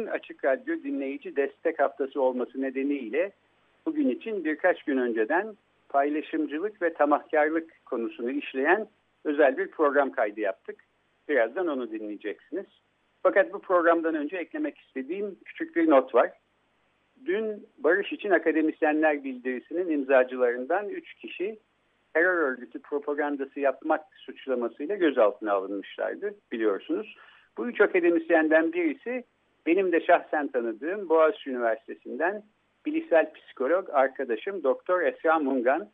Haftanın Açık Radyo dinleyici destek haftası olması nedeniyle bugün için birkaç gün önceden paylaşımcılık ve tamahkarlık konusunu işleyen özel bir program kaydı yaptık. Birazdan onu dinleyeceksiniz. Fakat bu programdan önce eklemek istediğim küçük bir not var. Dün Barış için Akademisyenler Bildirisi'nin imzacılarından 3 kişi terör örgütü propagandası yapmak suçlamasıyla gözaltına alınmışlardı biliyorsunuz. Bu üç akademisyenden birisi benim de şahsen tanıdığım Boğaziçi Üniversitesi'nden bilişsel psikolog arkadaşım Doktor Esra Mungan.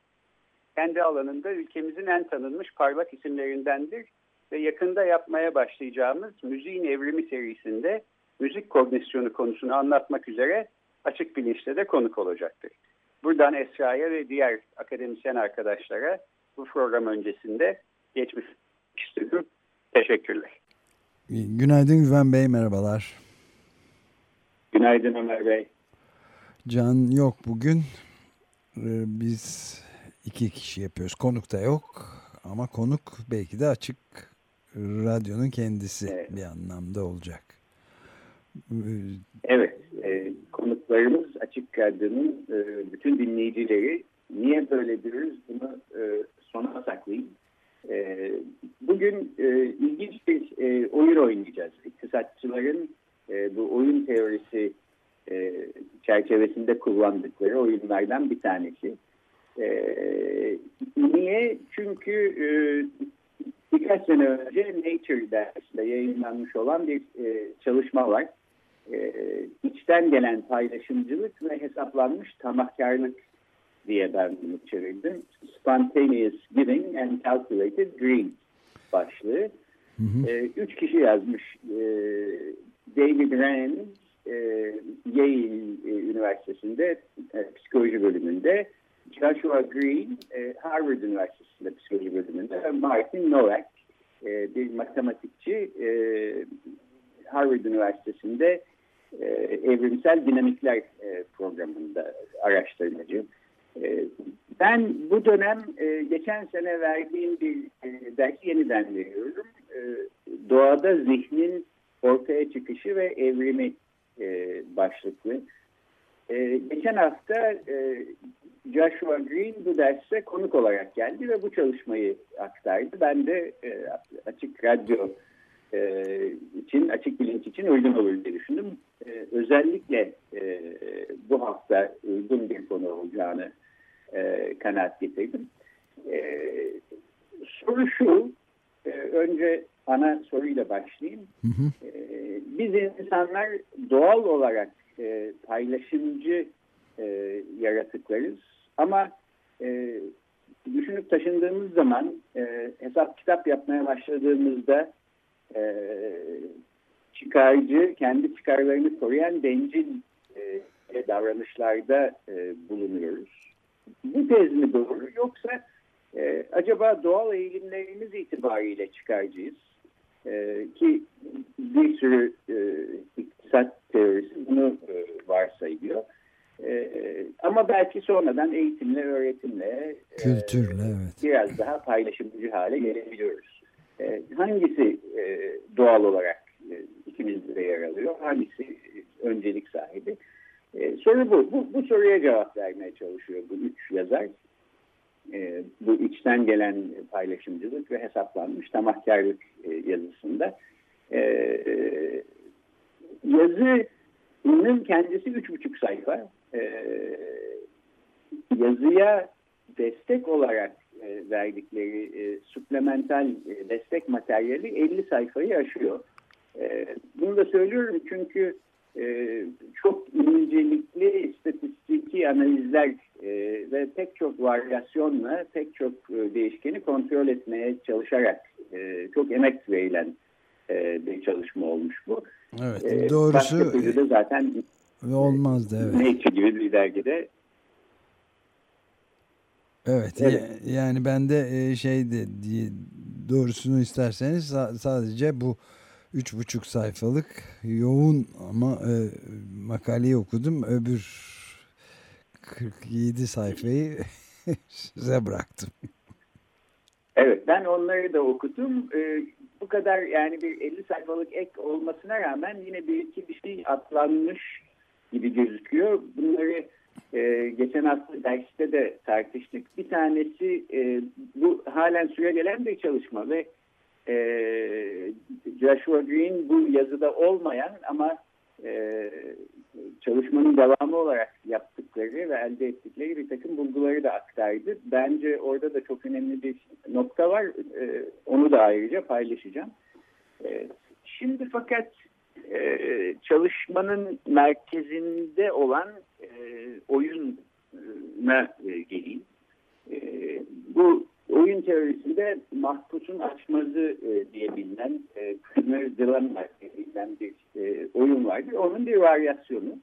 Kendi alanında ülkemizin en tanınmış parlak isimlerindendir ve yakında yapmaya başlayacağımız Müziğin Evrimi serisinde müzik kognisyonu konusunu anlatmak üzere açık bilinçte de konuk olacaktır. Buradan Esra'ya ve diğer akademisyen arkadaşlara bu program öncesinde geçmiş istiyorum. Teşekkürler. Günaydın Güven Bey, merhabalar. Günaydın Ömer Bey. Can yok bugün. Ee, biz iki kişi yapıyoruz. Konuk da yok. Ama konuk belki de açık radyonun kendisi evet. bir anlamda olacak. Evet. E, konuklarımız Açık Radyo'nun e, bütün dinleyicileri niye böyle diyoruz bunu e, sona saklayayım. E, bugün e, ilginç bir e, oyun oynayacağız. İktisatçıların e, bu oyun teorisi e, çerçevesinde kullandıkları oyunlardan bir tanesi. E, niye? Çünkü e, birkaç sene önce Nature dersinde yayınlanmış olan bir e, çalışma var. E, içten gelen paylaşımcılık ve hesaplanmış tamahkarlık diye ben bunu çevirdim. Spontaneous Giving and Calculated Greed başlığı. Hı hı. E, üç kişi yazmış. E, David Rand e, Yale e, Üniversitesi'nde e, psikoloji bölümünde, Joshua Green e, Harvard Üniversitesi'nde psikoloji bölümünde Martin Nowak e, bir matematikçi e, Harvard Üniversitesi'nde e, evrimsel dinamikler e, programında araştırmacı. E, ben bu dönem e, geçen sene verdiğim bir e, dersi yeniden veriyorum. E, doğada zihnin ortaya çıkışı ve evrimi e, başlıklı. E, geçen hafta e, Joshua Green bu derse konuk olarak geldi ve bu çalışmayı aktardı. Ben de e, açık radyo e, için, açık bilinç için uygun olur diye düşündüm. E, özellikle e, bu hafta uygun bir konu olacağını e, kanaat getirdim. E, soru şu, e, önce ana soruyla başlayayım. Hı hı. E, biz insanlar doğal olarak e, paylaşımcı e, yaratıklarız ama e, düşünüp taşındığımız zaman e, hesap kitap yapmaya başladığımızda e, çıkarcı, kendi çıkarlarını koruyan bencil e, davranışlarda e, bulunuyoruz. Bu tez mi doğru yoksa e, acaba doğal eğilimlerimiz itibariyle çıkarcıyız? E, ki bir sürü e, iktisat teorisi bunu e, varsayıyor. E, ama belki sonradan eğitimle, öğretimle, e, kültürle e, evet. biraz daha paylaşımcı hale gelebiliyoruz. E, hangisi e, doğal olarak e, ikimizde de yer alıyor, hangisi öncelik sahibi? E, soru bu. bu. Bu soruya cevap vermeye çalışıyor bu üç yazar. E, bu içten gelen paylaşımcılık ve hesaplanmış tamahkarlık e, yazısında. E, yazının kendisi üç buçuk sayfa. E, yazıya destek olarak e, verdikleri e, suplemental e, destek materyali 50 sayfayı aşıyor. E, bunu da söylüyorum çünkü e, çok incelikli istatistiki analizler e, ve pek çok varyasyonla pek çok e, değişkeni kontrol etmeye çalışarak e, çok emek verilen bir çalışma olmuş bu. Evet, e, doğrusu de zaten olmazdı evet. Nature gibi bir dergide Evet, evet. yani ben de e, şeydi doğrusunu isterseniz sadece bu üç buçuk sayfalık yoğun ama e, makaleyi okudum. Öbür 47 sayfayı size bıraktım. Evet ben onları da okudum. Ee, bu kadar yani bir 50 sayfalık ek olmasına rağmen yine bir iki bir şey atlanmış gibi gözüküyor. Bunları e, geçen hafta derste de tartıştık. Bir tanesi e, bu halen süre gelen bir çalışma ve e, Joshua Green bu yazıda olmayan ama e, çalışmanın devamı olarak yaptıkları ve elde ettikleri bir takım bulguları da aktardı. Bence orada da çok önemli bir nokta var. E, onu da ayrıca paylaşacağım. E, şimdi fakat e, çalışmanın merkezinde olan e, oyuna e, geleyim. Bu oyun teorisinde mahpusun açmazı e, diye bilinen e, Kınır Dilemma diye bilinen bir e, oyun vardır. Onun bir varyasyonu.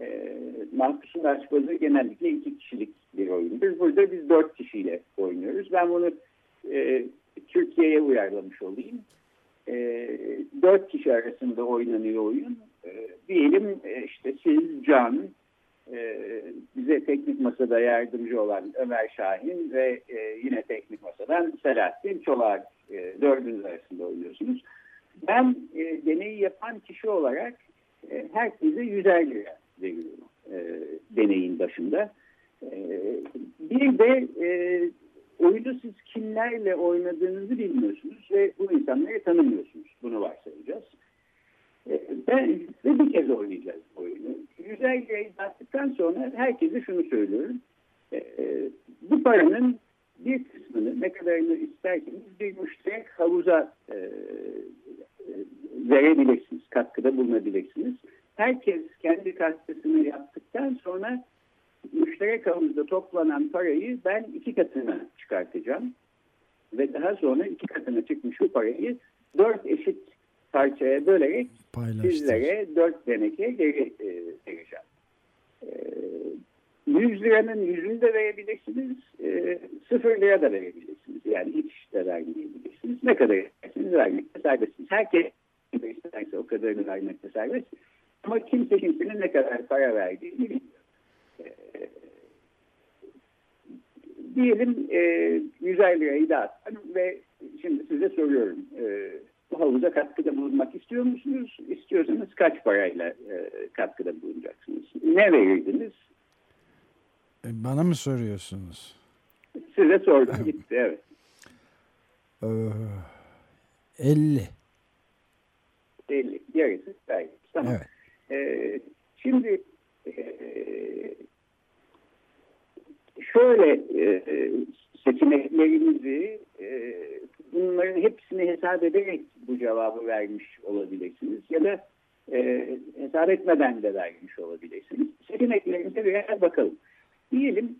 E, mahpusun açmazı genellikle iki kişilik bir oyundur. Burada biz dört kişiyle oynuyoruz. Ben bunu e, Türkiye'ye uyarlamış olayım. E, dört kişi arasında oynanıyor oyun. E, diyelim e, işte siz, Can, bize teknik masada yardımcı olan Ömer Şahin ve e, yine teknik masadan Selahattin Çolak e, dördünüz arasında oynuyorsunuz. Ben e, deneyi yapan kişi olarak e, herkese 100'er lira veriyorum e, deneyin başında. E, bir de e, oyunu siz kimlerle oynadığınızı bilmiyorsunuz ve bu insanları tanımıyorsunuz. Bunu varsayacağız. E, ben, ve bir kez oynayacağız oyunu. Güzel dağıttıktan sonra herkese şunu söylüyorum. E, e, bu paranın bir kısmını ne kadarını isterseniz bir müşterek havuza e, verebilirsiniz. Katkıda bulunabilirsiniz. Herkes kendi katkısını yaptıktan sonra müşterek havuzda toplanan parayı ben iki katına çıkartacağım. Ve daha sonra iki katına çıkmış bu parayı dört eşit parçaya bölerek sizlere dört deneke geri e, vereceğim. E, 100 liranın yüzünü de verebilirsiniz, e, 0 lira da verebilirsiniz. Yani hiç de vermeyebilirsiniz. Ne kadar isterseniz vermekte serbestsiniz. Herkes isterse o kadarını vermekte serbest. Ama kimse kimsenin ne kadar para verdiğini bilmiyor. E, diyelim e, 100 lirayı dağıttım ve şimdi size soruyorum. E, bu havuza katkıda bulunmak istiyor musunuz? İstiyorsanız kaç parayla e, katkıda bulunacaksınız? Ne verirdiniz? E, bana mı soruyorsunuz? Size sordum gitti evet. Ee, 50. 50 yarısı gayet tamam. Evet. Ee, şimdi e, şöyle e, seçeneklerimizi e, bunların hepsini hesap ederek bu cevabı vermiş olabilirsiniz. Ya da e, hesap etmeden de vermiş olabilirsiniz. Seçeneklerimize biraz bakalım. Diyelim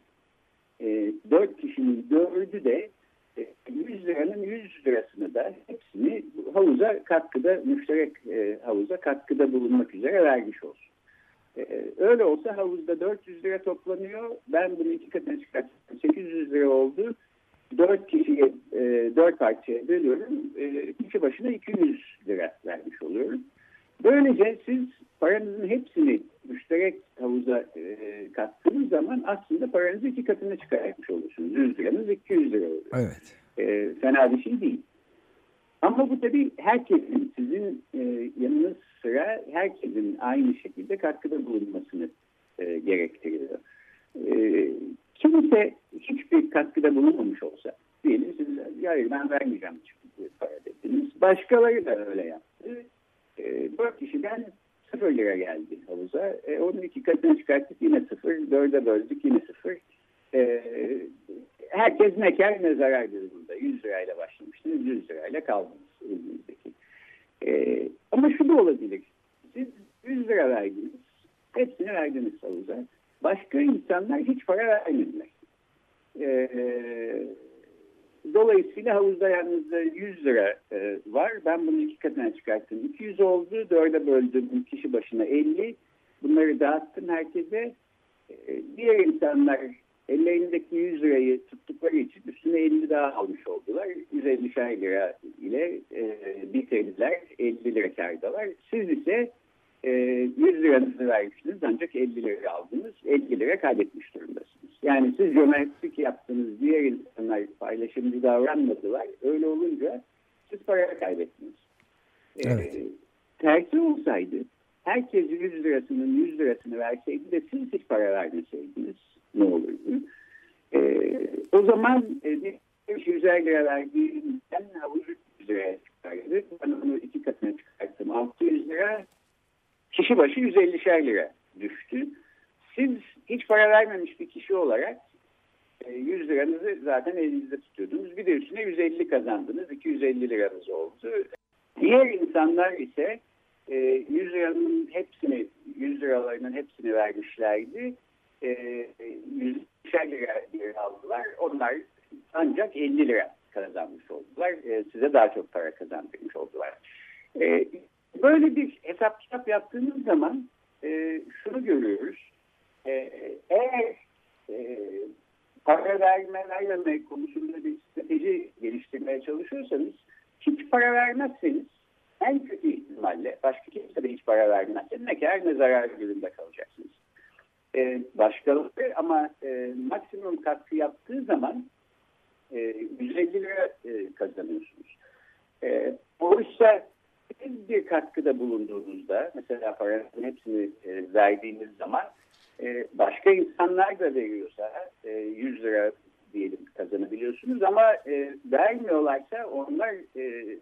e, 4 kişinin 4'ü de e, 100 liranın 100 lirasını da hepsini havuza katkıda, müşterek e, havuza katkıda bulunmak üzere vermiş olsun. E, öyle olsa havuzda 400 lira toplanıyor. Ben bunu iki katına çıkarttım. 800 lira oldu dört kişiye e, dört parçaya bölüyorum. E, kişi başına 200 lira vermiş oluyorum. Böylece siz paranızın hepsini müşterek havuza e, kattığınız zaman aslında paranızı iki katına çıkartmış olursunuz. 100 liranız 200 lira oluyor. Evet. E, fena bir şey değil. Ama bu tabii herkesin sizin e, yanınız sıra herkesin aynı şekilde katkıda bulunmasını e, gerektiriyor. E, kimse hiçbir katkıda bulunmamış olsa diyelim siz hayır ben vermeyeceğim para dediniz. Başkaları da öyle yaptı. E, dört kişiden sıfır lira geldi havuza. E, onun iki katını çıkarttık yine sıfır. Dörde böldük yine sıfır. E, herkes ne kar ne zarar dedi burada. 100 lirayla başlamıştınız. 100 lirayla kaldınız elinizdeki. E, ama şu da olabilir. siz 100 lira verdiniz. Hepsini verdiniz havuza. Başka insanlar hiç para vermediler. Ee, dolayısıyla havuzda yalnızca 100 lira e, var. Ben bunu iki katına çıkarttım. 200 oldu. Dörde böldüm kişi başına 50. Bunları dağıttım herkese. Ee, diğer insanlar ellerindeki 100 lirayı tuttukları için üstüne 50 daha almış oldular. 150 lira ile e, bitirdiler. 50 lira kardalar. Siz ise e, 100 liranızı vermişsiniz ancak 50 lira aldınız. 50 lira kaybetmiş durumdasınız. Yani siz cömertlik yaptınız. Diğer insanlar paylaşımcı davranmadılar. Öyle olunca siz para kaybettiniz. E, evet. E, tersi olsaydı herkes 100 lirasının 100 lirasını verseydi de siz hiç para vermeseydiniz ne olurdu? E, o zaman e, bir 100'er lira verdiğimden havuz 300 liraya çıkardı. Ben onu iki katına çıkarttım. 600 lira kişi başı 150'şer lira düştü. Siz hiç para vermemiş bir kişi olarak 100 e, liranızı zaten elinizde tutuyordunuz. Bir de üstüne 150 kazandınız. 250 liranız oldu. Diğer insanlar ise 100 e, liranın hepsini, 100 liralarının hepsini vermişlerdi. 100 lira, lira aldılar. Onlar ancak 50 lira kazanmış oldular. E, size daha çok para kazandırmış oldular. Böyle bir hesap kitap yaptığımız zaman şunu görüyoruz. Eğer para verme vermeme konusunda bir strateji geliştirmeye çalışıyorsanız hiç para vermezseniz en kötü ihtimalle başka kimse de hiç para vermezse ne kar ne zarar durumda kalacaksınız. Ee, başkaları ama e, maksimum katkı yaptığı zaman e, 150 lira e, kazanıyorsunuz. E, oysa siz bir katkıda bulunduğunuzda mesela paranın hepsini e, verdiğiniz zaman e, başka insanlar da veriyorsa e, 100 lira diyelim kazanabiliyorsunuz ama e, vermiyorlarsa onlar e,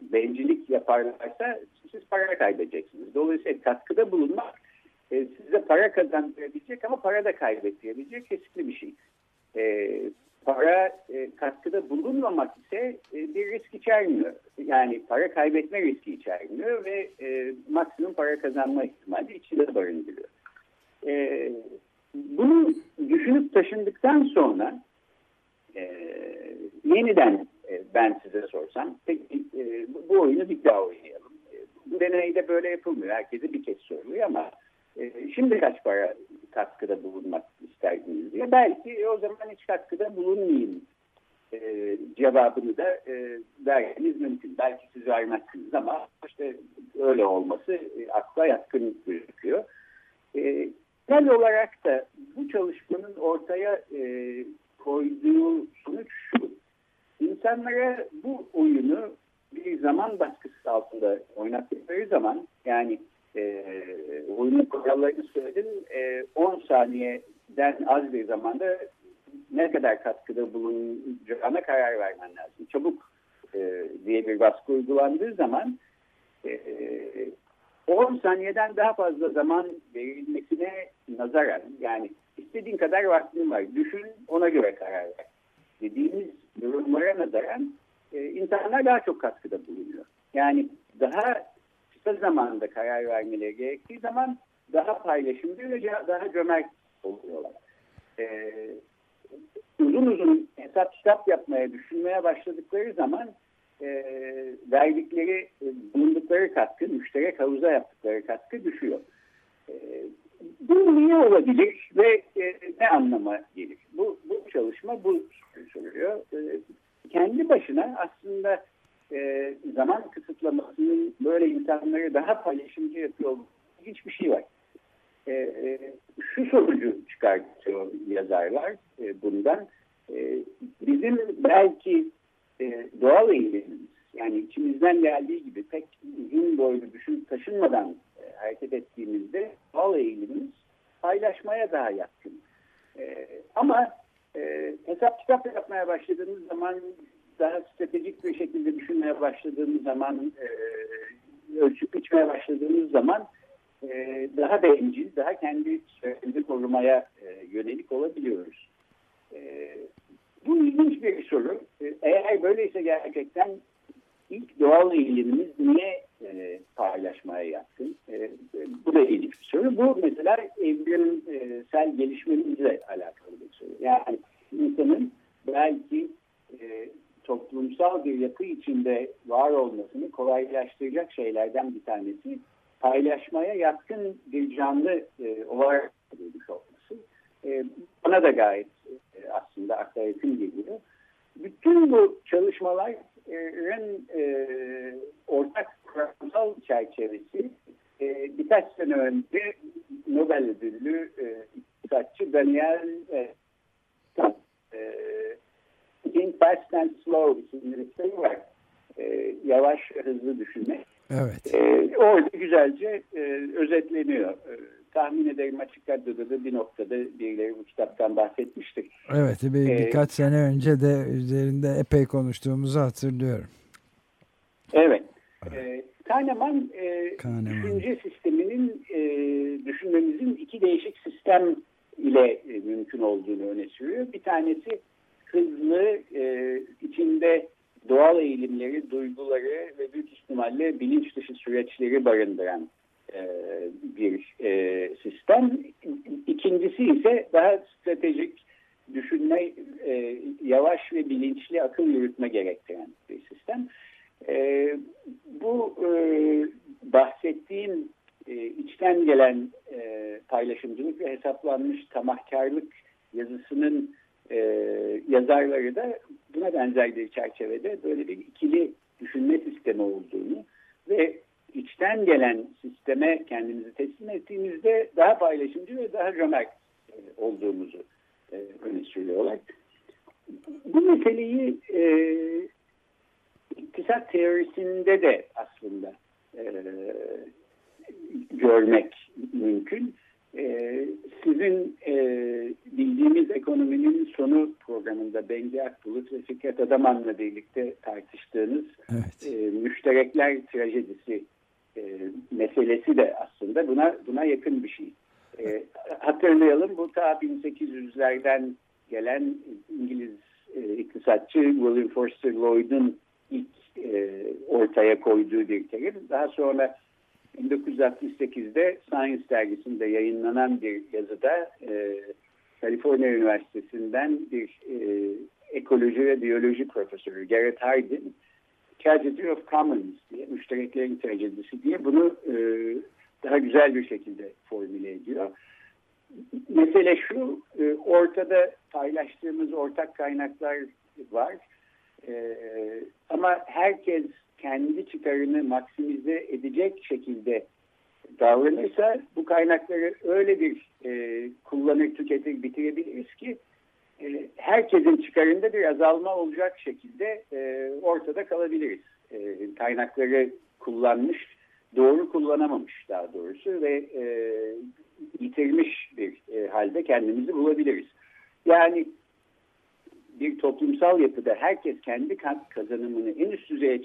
bencillik yaparlarsa siz para kaybedeceksiniz. Dolayısıyla katkıda bulunmak e, size para kazandırabilecek ama para da kaybettirebilecek riskli bir şey. E, para e, katkıda bulunmamak ise e, bir risk içermiyor. Yani para kaybetme riski içermiyor ve e, maksimum para kazanma ihtimali içinde barındırıyor. E, bunu düşünüp taşındıktan sonra e, yeniden e, ben size sorsam peki e, bu oyunu bir daha oynayalım. E, bu deneyde böyle yapılmıyor. Herkese bir kez soruluyor ama e, şimdi kaç para katkıda bulunmak isterdiniz diye. Belki o zaman hiç katkıda bulunmayayım e, cevabını da e, vermeniz mümkün. Belki siz vermezsiniz ama işte öyle olması e, akla yatkın gözüküyor. E, genel olarak da bu çalışmanın ortaya koyduğu sonuç şu. İnsanlara bu oyunu bir zaman baskısı altında oynattıkları zaman yani e, oyunun kurallarını söyledim e, 10 saniyeden az bir zamanda ne kadar katkıda bulunacağına karar vermen lazım. Çabuk e, diye bir baskı uygulandığı zaman e, 10 saniyeden daha fazla zaman verilmesine nazaran yani istediğin kadar vaktin var. Düşün ona göre karar ver. Dediğimiz durumlara nazaran e, insanlar daha çok katkıda bulunuyor. Yani daha kısa zamanda karar vermeleri gerektiği zaman daha paylaşımcı ve daha cömert oluyorlar. E, uzun uzun hesap kitap yapmaya, düşünmeye başladıkları zaman e, verdikleri, e, bulundukları katkı, müşterek havuza yaptıkları katkı düşüyor. E, bu niye olabilir ve e, ne anlama gelir? Bu, bu çalışma bu soruyor. E, kendi başına aslında e, zaman kısıtlamasının böyle insanları daha paylaşımcı yapıyor hiçbir şey var. E, e, şu sonucu çıkartıyor yazarlar e, bundan. Bizim belki doğal eğilimimiz yani içimizden geldiği gibi pek uzun boylu düşün taşınmadan hareket ettiğimizde doğal eğilimimiz paylaşmaya daha yatkın. E, ama e, hesap kitap yapmaya başladığımız zaman daha stratejik bir şekilde düşünmeye başladığımız zaman e, ölçüp biçmeye başladığımız zaman e, daha bencil, daha kendi süremizi korumaya e, yönelik olabiliyoruz. E, bu ilginç bir soru. E, eğer böyleyse gerçekten ilk doğal eğilimimiz niye e, paylaşmaya yatkın. E, bu da ilginç bir soru. Bu mesela evrimsel gelişmemizle alakalı bir soru. Yani insanın belki e, toplumsal bir yapı içinde var olmasını kolaylaştıracak şeylerden bir tanesi paylaşmaya yatkın bir canlı e, olarak olması. E, bana da gayet e, aslında akla yakın geliyor. Bütün bu çalışmaların e, ortak kuramsal çerçevesi e, birkaç sene önce Nobel ödüllü e, iktisatçı Daniel e, Think Fast and Slow isimli bir kitabı var. E, yavaş hızlı düşünmek. Evet. E, orada güzelce e, özetleniyor. E, tahmin ederim açık radyoda da bir noktada birileri bu kitaptan bahsetmiştir. Evet bir, ee, birkaç sene önce de üzerinde epey konuştuğumuzu hatırlıyorum. Evet. E, Kahneman, e, Kahneman. düşünce sisteminin e, düşünmemizin iki değişik sistem ile e, mümkün olduğunu öne sürüyor. Bir tanesi hızlı, e, içinde doğal eğilimleri, duyguları ve büyük ihtimalle bilinç dışı süreçleri barındıran e, bir e, sistem. İkincisi ise daha stratejik düşünme, e, yavaş ve bilinçli akıl yürütme gerektiren bir sistem. Bu bahsettiğim içten gelen paylaşımcılık ve hesaplanmış tamahkarlık yazısının yazarları da buna benzer bir çerçevede böyle bir ikili düşünme sistemi olduğunu ve içten gelen sisteme kendimizi teslim ettiğimizde daha paylaşımcı ve daha cömert e, olduğumuzu e, öne sürüyorlar. Bu meseleyi e, iktisat teorisinde de aslında e, görmek mümkün. E, sizin e, bildiğimiz ekonominin sonu programında Bengi Akbulut ve Fikret Adaman'la birlikte tartıştığınız evet. e, müşterekler trajedisi e, meselesi de aslında buna buna yakın bir şey. E, hatırlayalım bu ta 1800'lerden gelen İngiliz e, iktisatçı William Forster Lloyd'un ilk e, ortaya koyduğu bir terim. Daha sonra 1968'de Science dergisinde yayınlanan bir yazıda e, Kaliforniya Üniversitesi'nden bir e, ekoloji ve biyoloji profesörü Garrett Hardin Tragedy of Commons diye, müştereklerin trajedisi diye bunu e, daha güzel bir şekilde formüle ediyor. Mesele şu, e, ortada paylaştığımız ortak kaynaklar var. E, ama herkes kendi çıkarını maksimize edecek şekilde davranırsa bu kaynakları öyle bir e, kullanır, tüketir, bitirebiliriz ki e, herkesin çıkarında bir azalma olacak şekilde e, ortada kalabiliriz. E, kaynakları kullanmış, doğru kullanamamış daha doğrusu ve e, yitirmiş bir e, halde kendimizi bulabiliriz. Yani bir toplumsal yapıda herkes kendi kazanımını en üst düzeye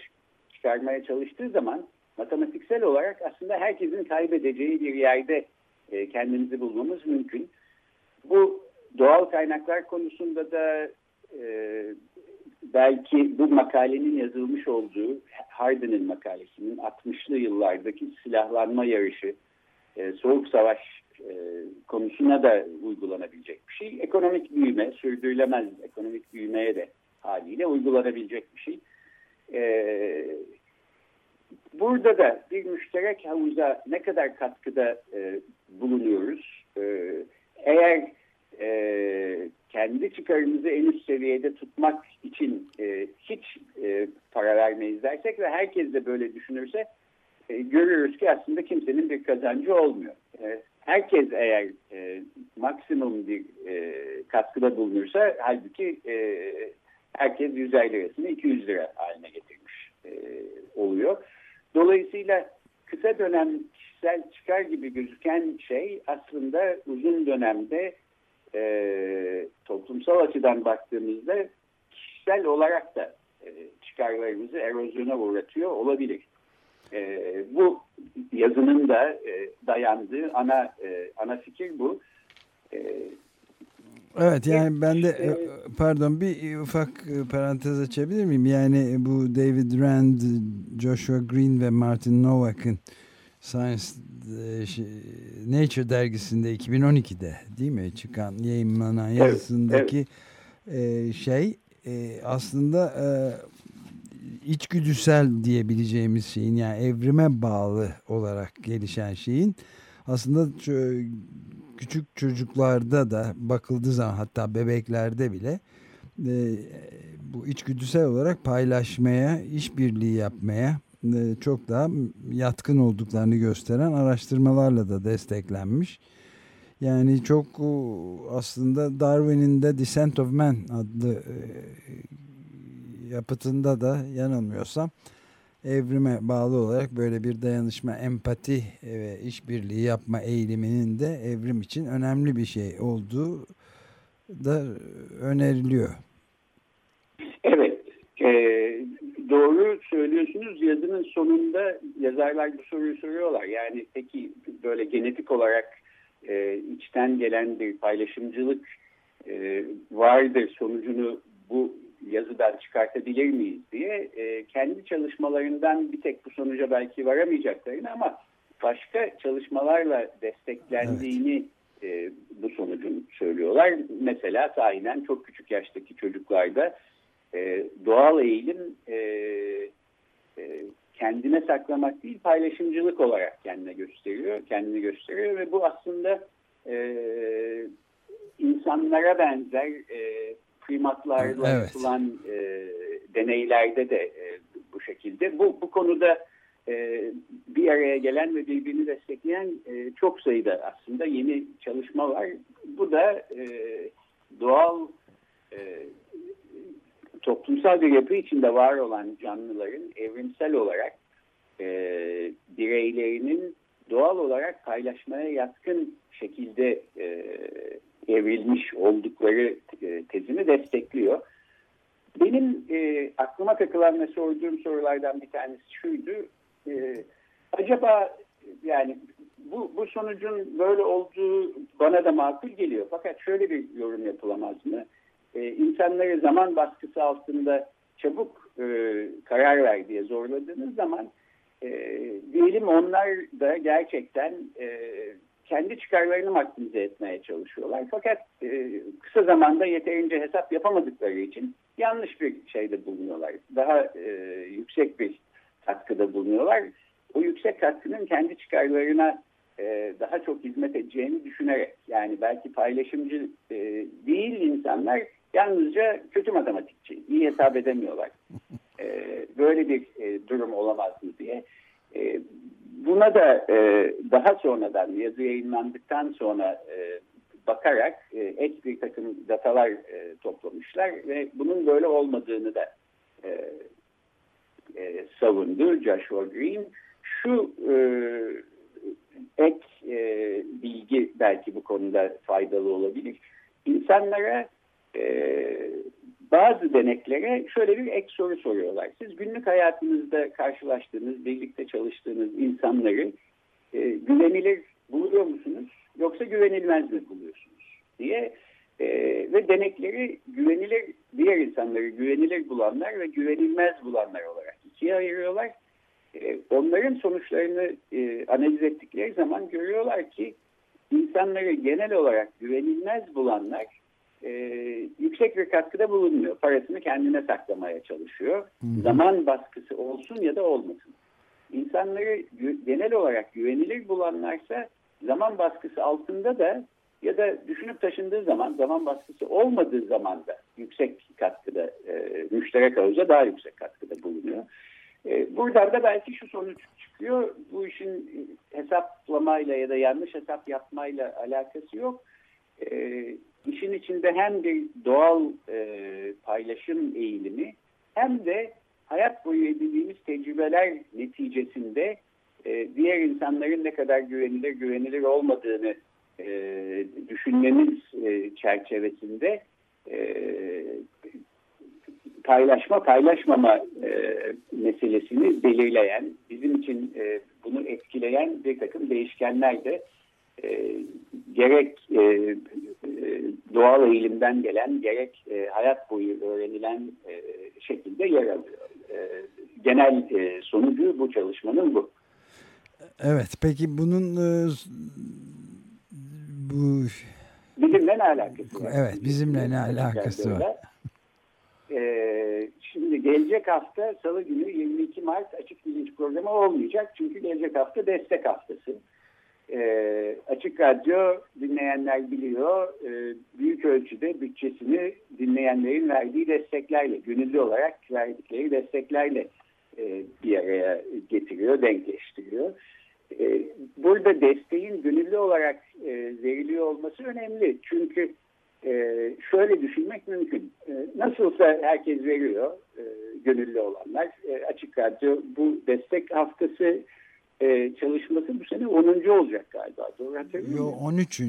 çıkarmaya çalıştığı zaman matematiksel olarak aslında herkesin kaybedeceği bir yerde e, kendimizi bulmamız mümkün. Bu doğal kaynaklar konusunda da e, belki bu makalenin yazılmış olduğu Hardin'in makalesinin 60'lı yıllardaki silahlanma yarışı, e, soğuk savaş e, konusuna da uygulanabilecek bir şey. Ekonomik büyüme, sürdürülemez ekonomik büyümeye de haliyle uygulanabilecek bir şey. E, burada da bir müşterek havuza ne kadar katkıda e, bulunuyoruz? E, eğer kendi çıkarımızı en üst seviyede tutmak için hiç para vermeyiz dersek ve herkes de böyle düşünürse görüyoruz ki aslında kimsenin bir kazancı olmuyor. Herkes eğer e, maksimum bir e, katkıda bulunursa halbuki e, herkes 150 lirasını 200 lira haline getirmiş e, oluyor. Dolayısıyla kısa dönem kişisel çıkar gibi gözüken şey aslında uzun dönemde e, toplumsal açıdan baktığımızda kişisel olarak da e, çıkarlarımızı erozyona uğratıyor olabilir. E, bu yazının da e, dayandığı ana e, ana fikir bu. E, Evet yani ben de e, pardon bir ufak e, parantez açabilir miyim? Yani bu David Rand, Joshua Green ve Martin Novak'ın Science e, şey, Nature dergisinde 2012'de değil mi çıkan yayınlanan yazısındaki evet, şey aslında içgüdüsel diyebileceğimiz şeyin yani evrime bağlı olarak gelişen şeyin aslında küçük çocuklarda da bakıldığı zaman hatta bebeklerde bile e, bu içgüdüsel olarak paylaşmaya, işbirliği yapmaya e, çok daha yatkın olduklarını gösteren araştırmalarla da desteklenmiş. Yani çok aslında Darwin'in de Descent of Man adlı e, yapıtında da yanılmıyorsam evrime bağlı olarak böyle bir dayanışma, empati ve işbirliği yapma eğiliminin de evrim için önemli bir şey olduğu da öneriliyor. Evet, e, doğru söylüyorsunuz. Yazının sonunda yazarlar bu soruyu soruyorlar. Yani peki böyle genetik olarak e, içten gelen bir paylaşımcılık e, vardır sonucunu bu yazıdan çıkartabilir miyiz diye e, kendi çalışmalarından bir tek bu sonuca belki varamayacaklarını ama başka çalışmalarla desteklendiğini evet. e, bu sonucun söylüyorlar. Mesela sahiden çok küçük yaştaki çocuklarda e, doğal eğilim e, e, kendine saklamak değil paylaşımcılık olarak kendine gösteriyor, kendini gösteriyor ve bu aslında e, insanlara benzer e, primatlarla evet. yapılan e, deneylerde de e, bu şekilde. Bu, bu konuda e, bir araya gelen ve birbirini destekleyen e, çok sayıda aslında yeni çalışma var. Bu da e, doğal e, toplumsal bir yapı içinde var olan canlıların evrimsel olarak e, bireylerinin doğal olarak paylaşmaya yatkın şekilde e, evrilmiş oldukları e, tezini destekliyor. Benim e, aklıma takılan ve sorduğum sorulardan bir tanesi şuydu. E, acaba yani bu, bu sonucun böyle olduğu bana da makul geliyor. Fakat şöyle bir yorum yapılamaz mı? E, insanları zaman baskısı altında çabuk e, karar ver diye zorladığınız zaman e, diyelim onlar da gerçekten e, kendi çıkarlarını maksimize etmeye çalışıyorlar. Fakat e, kısa zamanda yeterince hesap yapamadıkları için yanlış bir şeyde bulunuyorlar. Daha e, yüksek bir katkıda bulunuyorlar. O yüksek katkının kendi çıkarlarına e, daha çok hizmet edeceğini düşünerek yani belki paylaşımcı e, değil insanlar yalnızca kötü matematikçi, iyi hesap edemiyorlar. E, böyle bir e, durum olamaz mı diye. E, buna da e, daha sonradan yazı yayınlandıktan sonra e, bakarak e, ek bir takım datalar e, toplamışlar ve bunun böyle olmadığını da e, e, savundu Joshua Green. Şu e, ek e, bilgi belki bu konuda faydalı olabilir. İnsanlara e, bazı deneklere şöyle bir ek soru soruyorlar. Siz günlük hayatınızda karşılaştığınız, birlikte çalıştığınız insanları e, güvenilir buluyor musunuz? Yoksa güvenilmez mi buluyorsunuz? diye e, ve denekleri güvenilir, diğer insanları güvenilir bulanlar ve güvenilmez bulanlar olarak ikiye ayırıyorlar. E, onların sonuçlarını e, analiz ettikleri zaman görüyorlar ki insanları genel olarak güvenilmez bulanlar e, yüksek bir katkıda bulunmuyor. Parasını kendine saklamaya çalışıyor. Hı hı. Zaman baskısı olsun ya da olmasın. İnsanları genel olarak güvenilir bulanlarsa zaman baskısı altında da ya da düşünüp taşındığı zaman zaman baskısı olmadığı zaman da yüksek katkıda e, müşterek havuzda daha yüksek katkıda bulunuyor. E, buradan da belki şu sonuç çıkıyor. Bu işin hesaplamayla ya da yanlış hesap yapmayla alakası yok. E, işin içinde hem bir doğal e, paylaşım eğilimi hem de hayat boyu edindiğimiz tecrübeler neticesinde e, diğer insanların ne kadar güvenilir güvenilir olmadığını e, düşünmemiz e, çerçevesinde e, paylaşma paylaşmama e, meselesini belirleyen, bizim için e, bunu etkileyen bir takım değişkenler de e, gerek e, e, doğal eğilimden gelen gerek e, hayat boyu öğrenilen e, şekilde yer alıyor. E, genel e, sonucu bu çalışmanın bu. Evet peki bunun e, bu Bizimle ne alakası var? Evet bizimle ne alakası var? Ee, şimdi gelecek hafta salı günü 22 Mart açık bilinç programı olmayacak. Çünkü gelecek hafta destek haftası. Ee, açık Radyo dinleyenler biliyor e, büyük ölçüde bütçesini dinleyenlerin verdiği desteklerle, gönüllü olarak verdikleri desteklerle e, bir araya getiriyor, denkleştiriyor. E, burada desteğin gönüllü olarak e, veriliyor olması önemli. Çünkü e, şöyle düşünmek mümkün. E, nasılsa herkes veriyor, e, gönüllü olanlar. E, açık Radyo bu destek haftası e, çalışması bu sene 10. olacak galiba. Doğru hatırlıyor Yo, 13.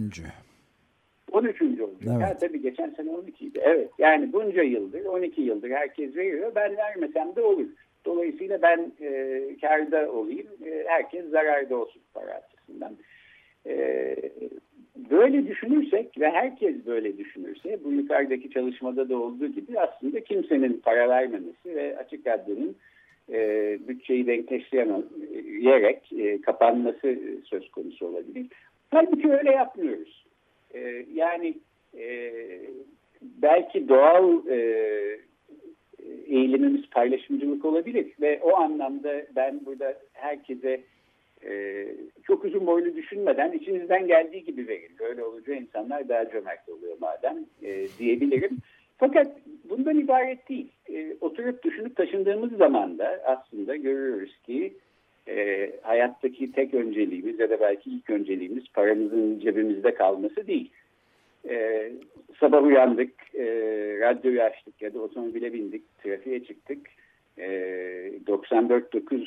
13. olacak. Evet. Ha, tabii geçen sene 12 idi. Evet yani bunca yıldır, 12 yıldır herkes veriyor. Ben vermesem de olur. Dolayısıyla ben e, karda olayım, e, herkes zararda olsun para açısından. E, böyle düşünürsek ve herkes böyle düşünürse, bu yukarıdaki çalışmada da olduğu gibi aslında kimsenin para vermemesi ve açık radyonun e, bütçeyi denkleştiremeyerek e, kapanması söz konusu olabilir. Halbuki öyle yapmıyoruz. E, yani e, belki doğal e, eğilimimiz paylaşımcılık olabilir ve o anlamda ben burada herkese e, çok uzun boylu düşünmeden içinizden geldiği gibi verin. Öyle olunca insanlar daha cömert oluyor madem e, diyebilirim. Fakat bundan ibaret değil. E, oturup düşünüp taşındığımız zaman da aslında görüyoruz ki e, hayattaki tek önceliğimiz ya da belki ilk önceliğimiz paramızın cebimizde kalması değil. E, sabah uyandık, e, radyoyu açtık ya da otomobile bindik, trafiğe çıktık. E, 94.9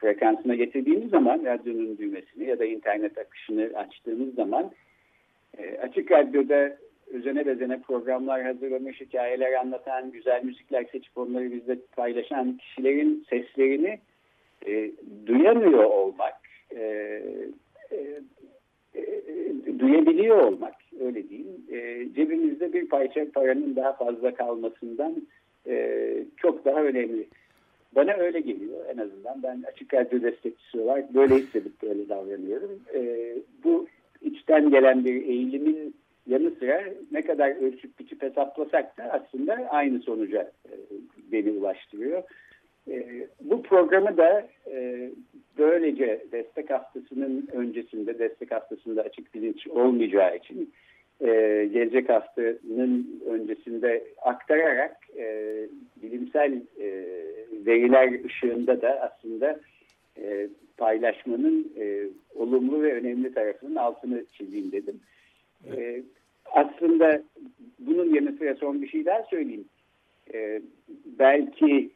frekansına getirdiğimiz zaman radyonun düğmesini ya da internet akışını açtığımız zaman e, açık radyoda özene bezene programlar hazırlamış, hikayeler anlatan, güzel müzikler seçip onları bizle paylaşan kişilerin seslerini e, duyamıyor olmak, e, e, e, duyabiliyor olmak öyle diyeyim. E, cebimizde bir parça paranın daha fazla kalmasından e, çok daha önemli. Bana öyle geliyor en azından. Ben açık radyo destekçisi olarak böyle hissedip böyle davranıyorum. E, bu içten gelen bir eğilimin yanı sıra ne kadar ölçüp biçip hesaplasak da aslında aynı sonuca e, beni ulaştırıyor. E, bu programı da e, böylece destek haftasının öncesinde, destek haftasında açık bilinç olmayacağı için gelecek haftanın öncesinde aktararak bilimsel e, veriler ışığında da aslında paylaşmanın olumlu ve önemli tarafının altını çizeyim dedim. E, aslında bunun yanı sıra son bir şey daha söyleyeyim. E, belki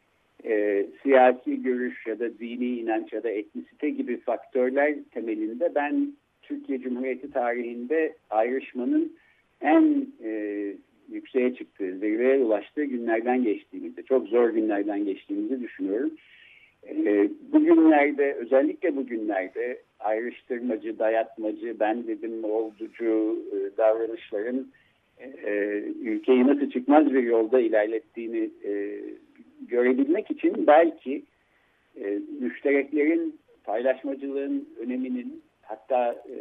e, siyasi görüş ya da dini inanç ya da etnisite gibi faktörler temelinde ben Türkiye Cumhuriyeti tarihinde ayrışmanın en e, yükseğe çıktığı, zirveye ulaştığı günlerden geçtiğimizi, çok zor günlerden geçtiğimizi düşünüyorum. E, bugünlerde, özellikle bugünlerde ayrıştırmacı, dayatmacı, ben dedim olducu e, davranışların e, ülkeyi nasıl çıkmaz bir yolda ilerlettiğini e, görebilmek için belki e, müştereklerin paylaşmacılığın öneminin hatta e,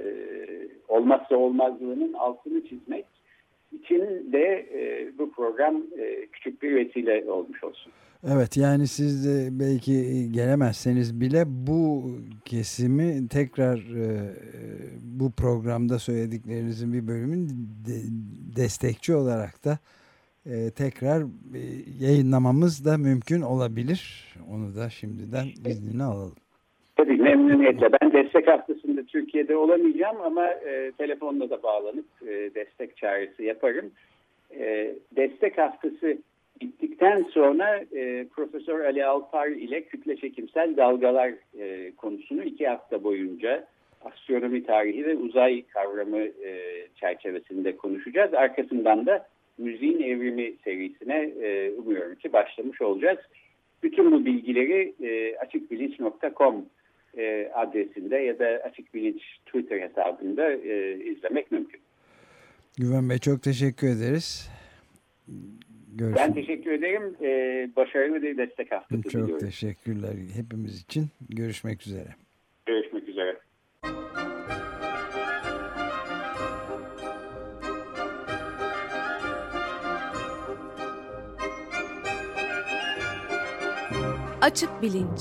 olmazsa olmazlığının altını çizmek için de e, bu program e, küçük bir vesile olmuş olsun. Evet yani siz belki gelemezseniz bile bu kesimi tekrar e, bu programda söylediklerinizin bir bölümün de, destekçi olarak da e, tekrar e, yayınlamamız da mümkün olabilir. Onu da şimdiden iznini alalım. Tabii memnuniyetle. Ben destek haftasında Türkiye'de olamayacağım ama e, telefonla da bağlanıp e, destek çağrısı yaparım. E, destek haftası bittikten sonra e, Profesör Ali Alpar ile kütle çekimsel dalgalar e, konusunu iki hafta boyunca astronomi tarihi ve uzay kavramı e, çerçevesinde konuşacağız. Arkasından da müziğin evrimi serisine e, umuyorum ki başlamış olacağız. Bütün bu bilgileri e, açıkbilinç.com e, adresinde ya da Açık Bilinç Twitter hesabında e, izlemek mümkün. Güven Bey çok teşekkür ederiz. Görüşmek. Ben teşekkür ederim. Ee, başarılı bir destek haftası Çok diliyorum. teşekkürler hepimiz için. Görüşmek üzere. Görüşmek üzere. Açık Bilinç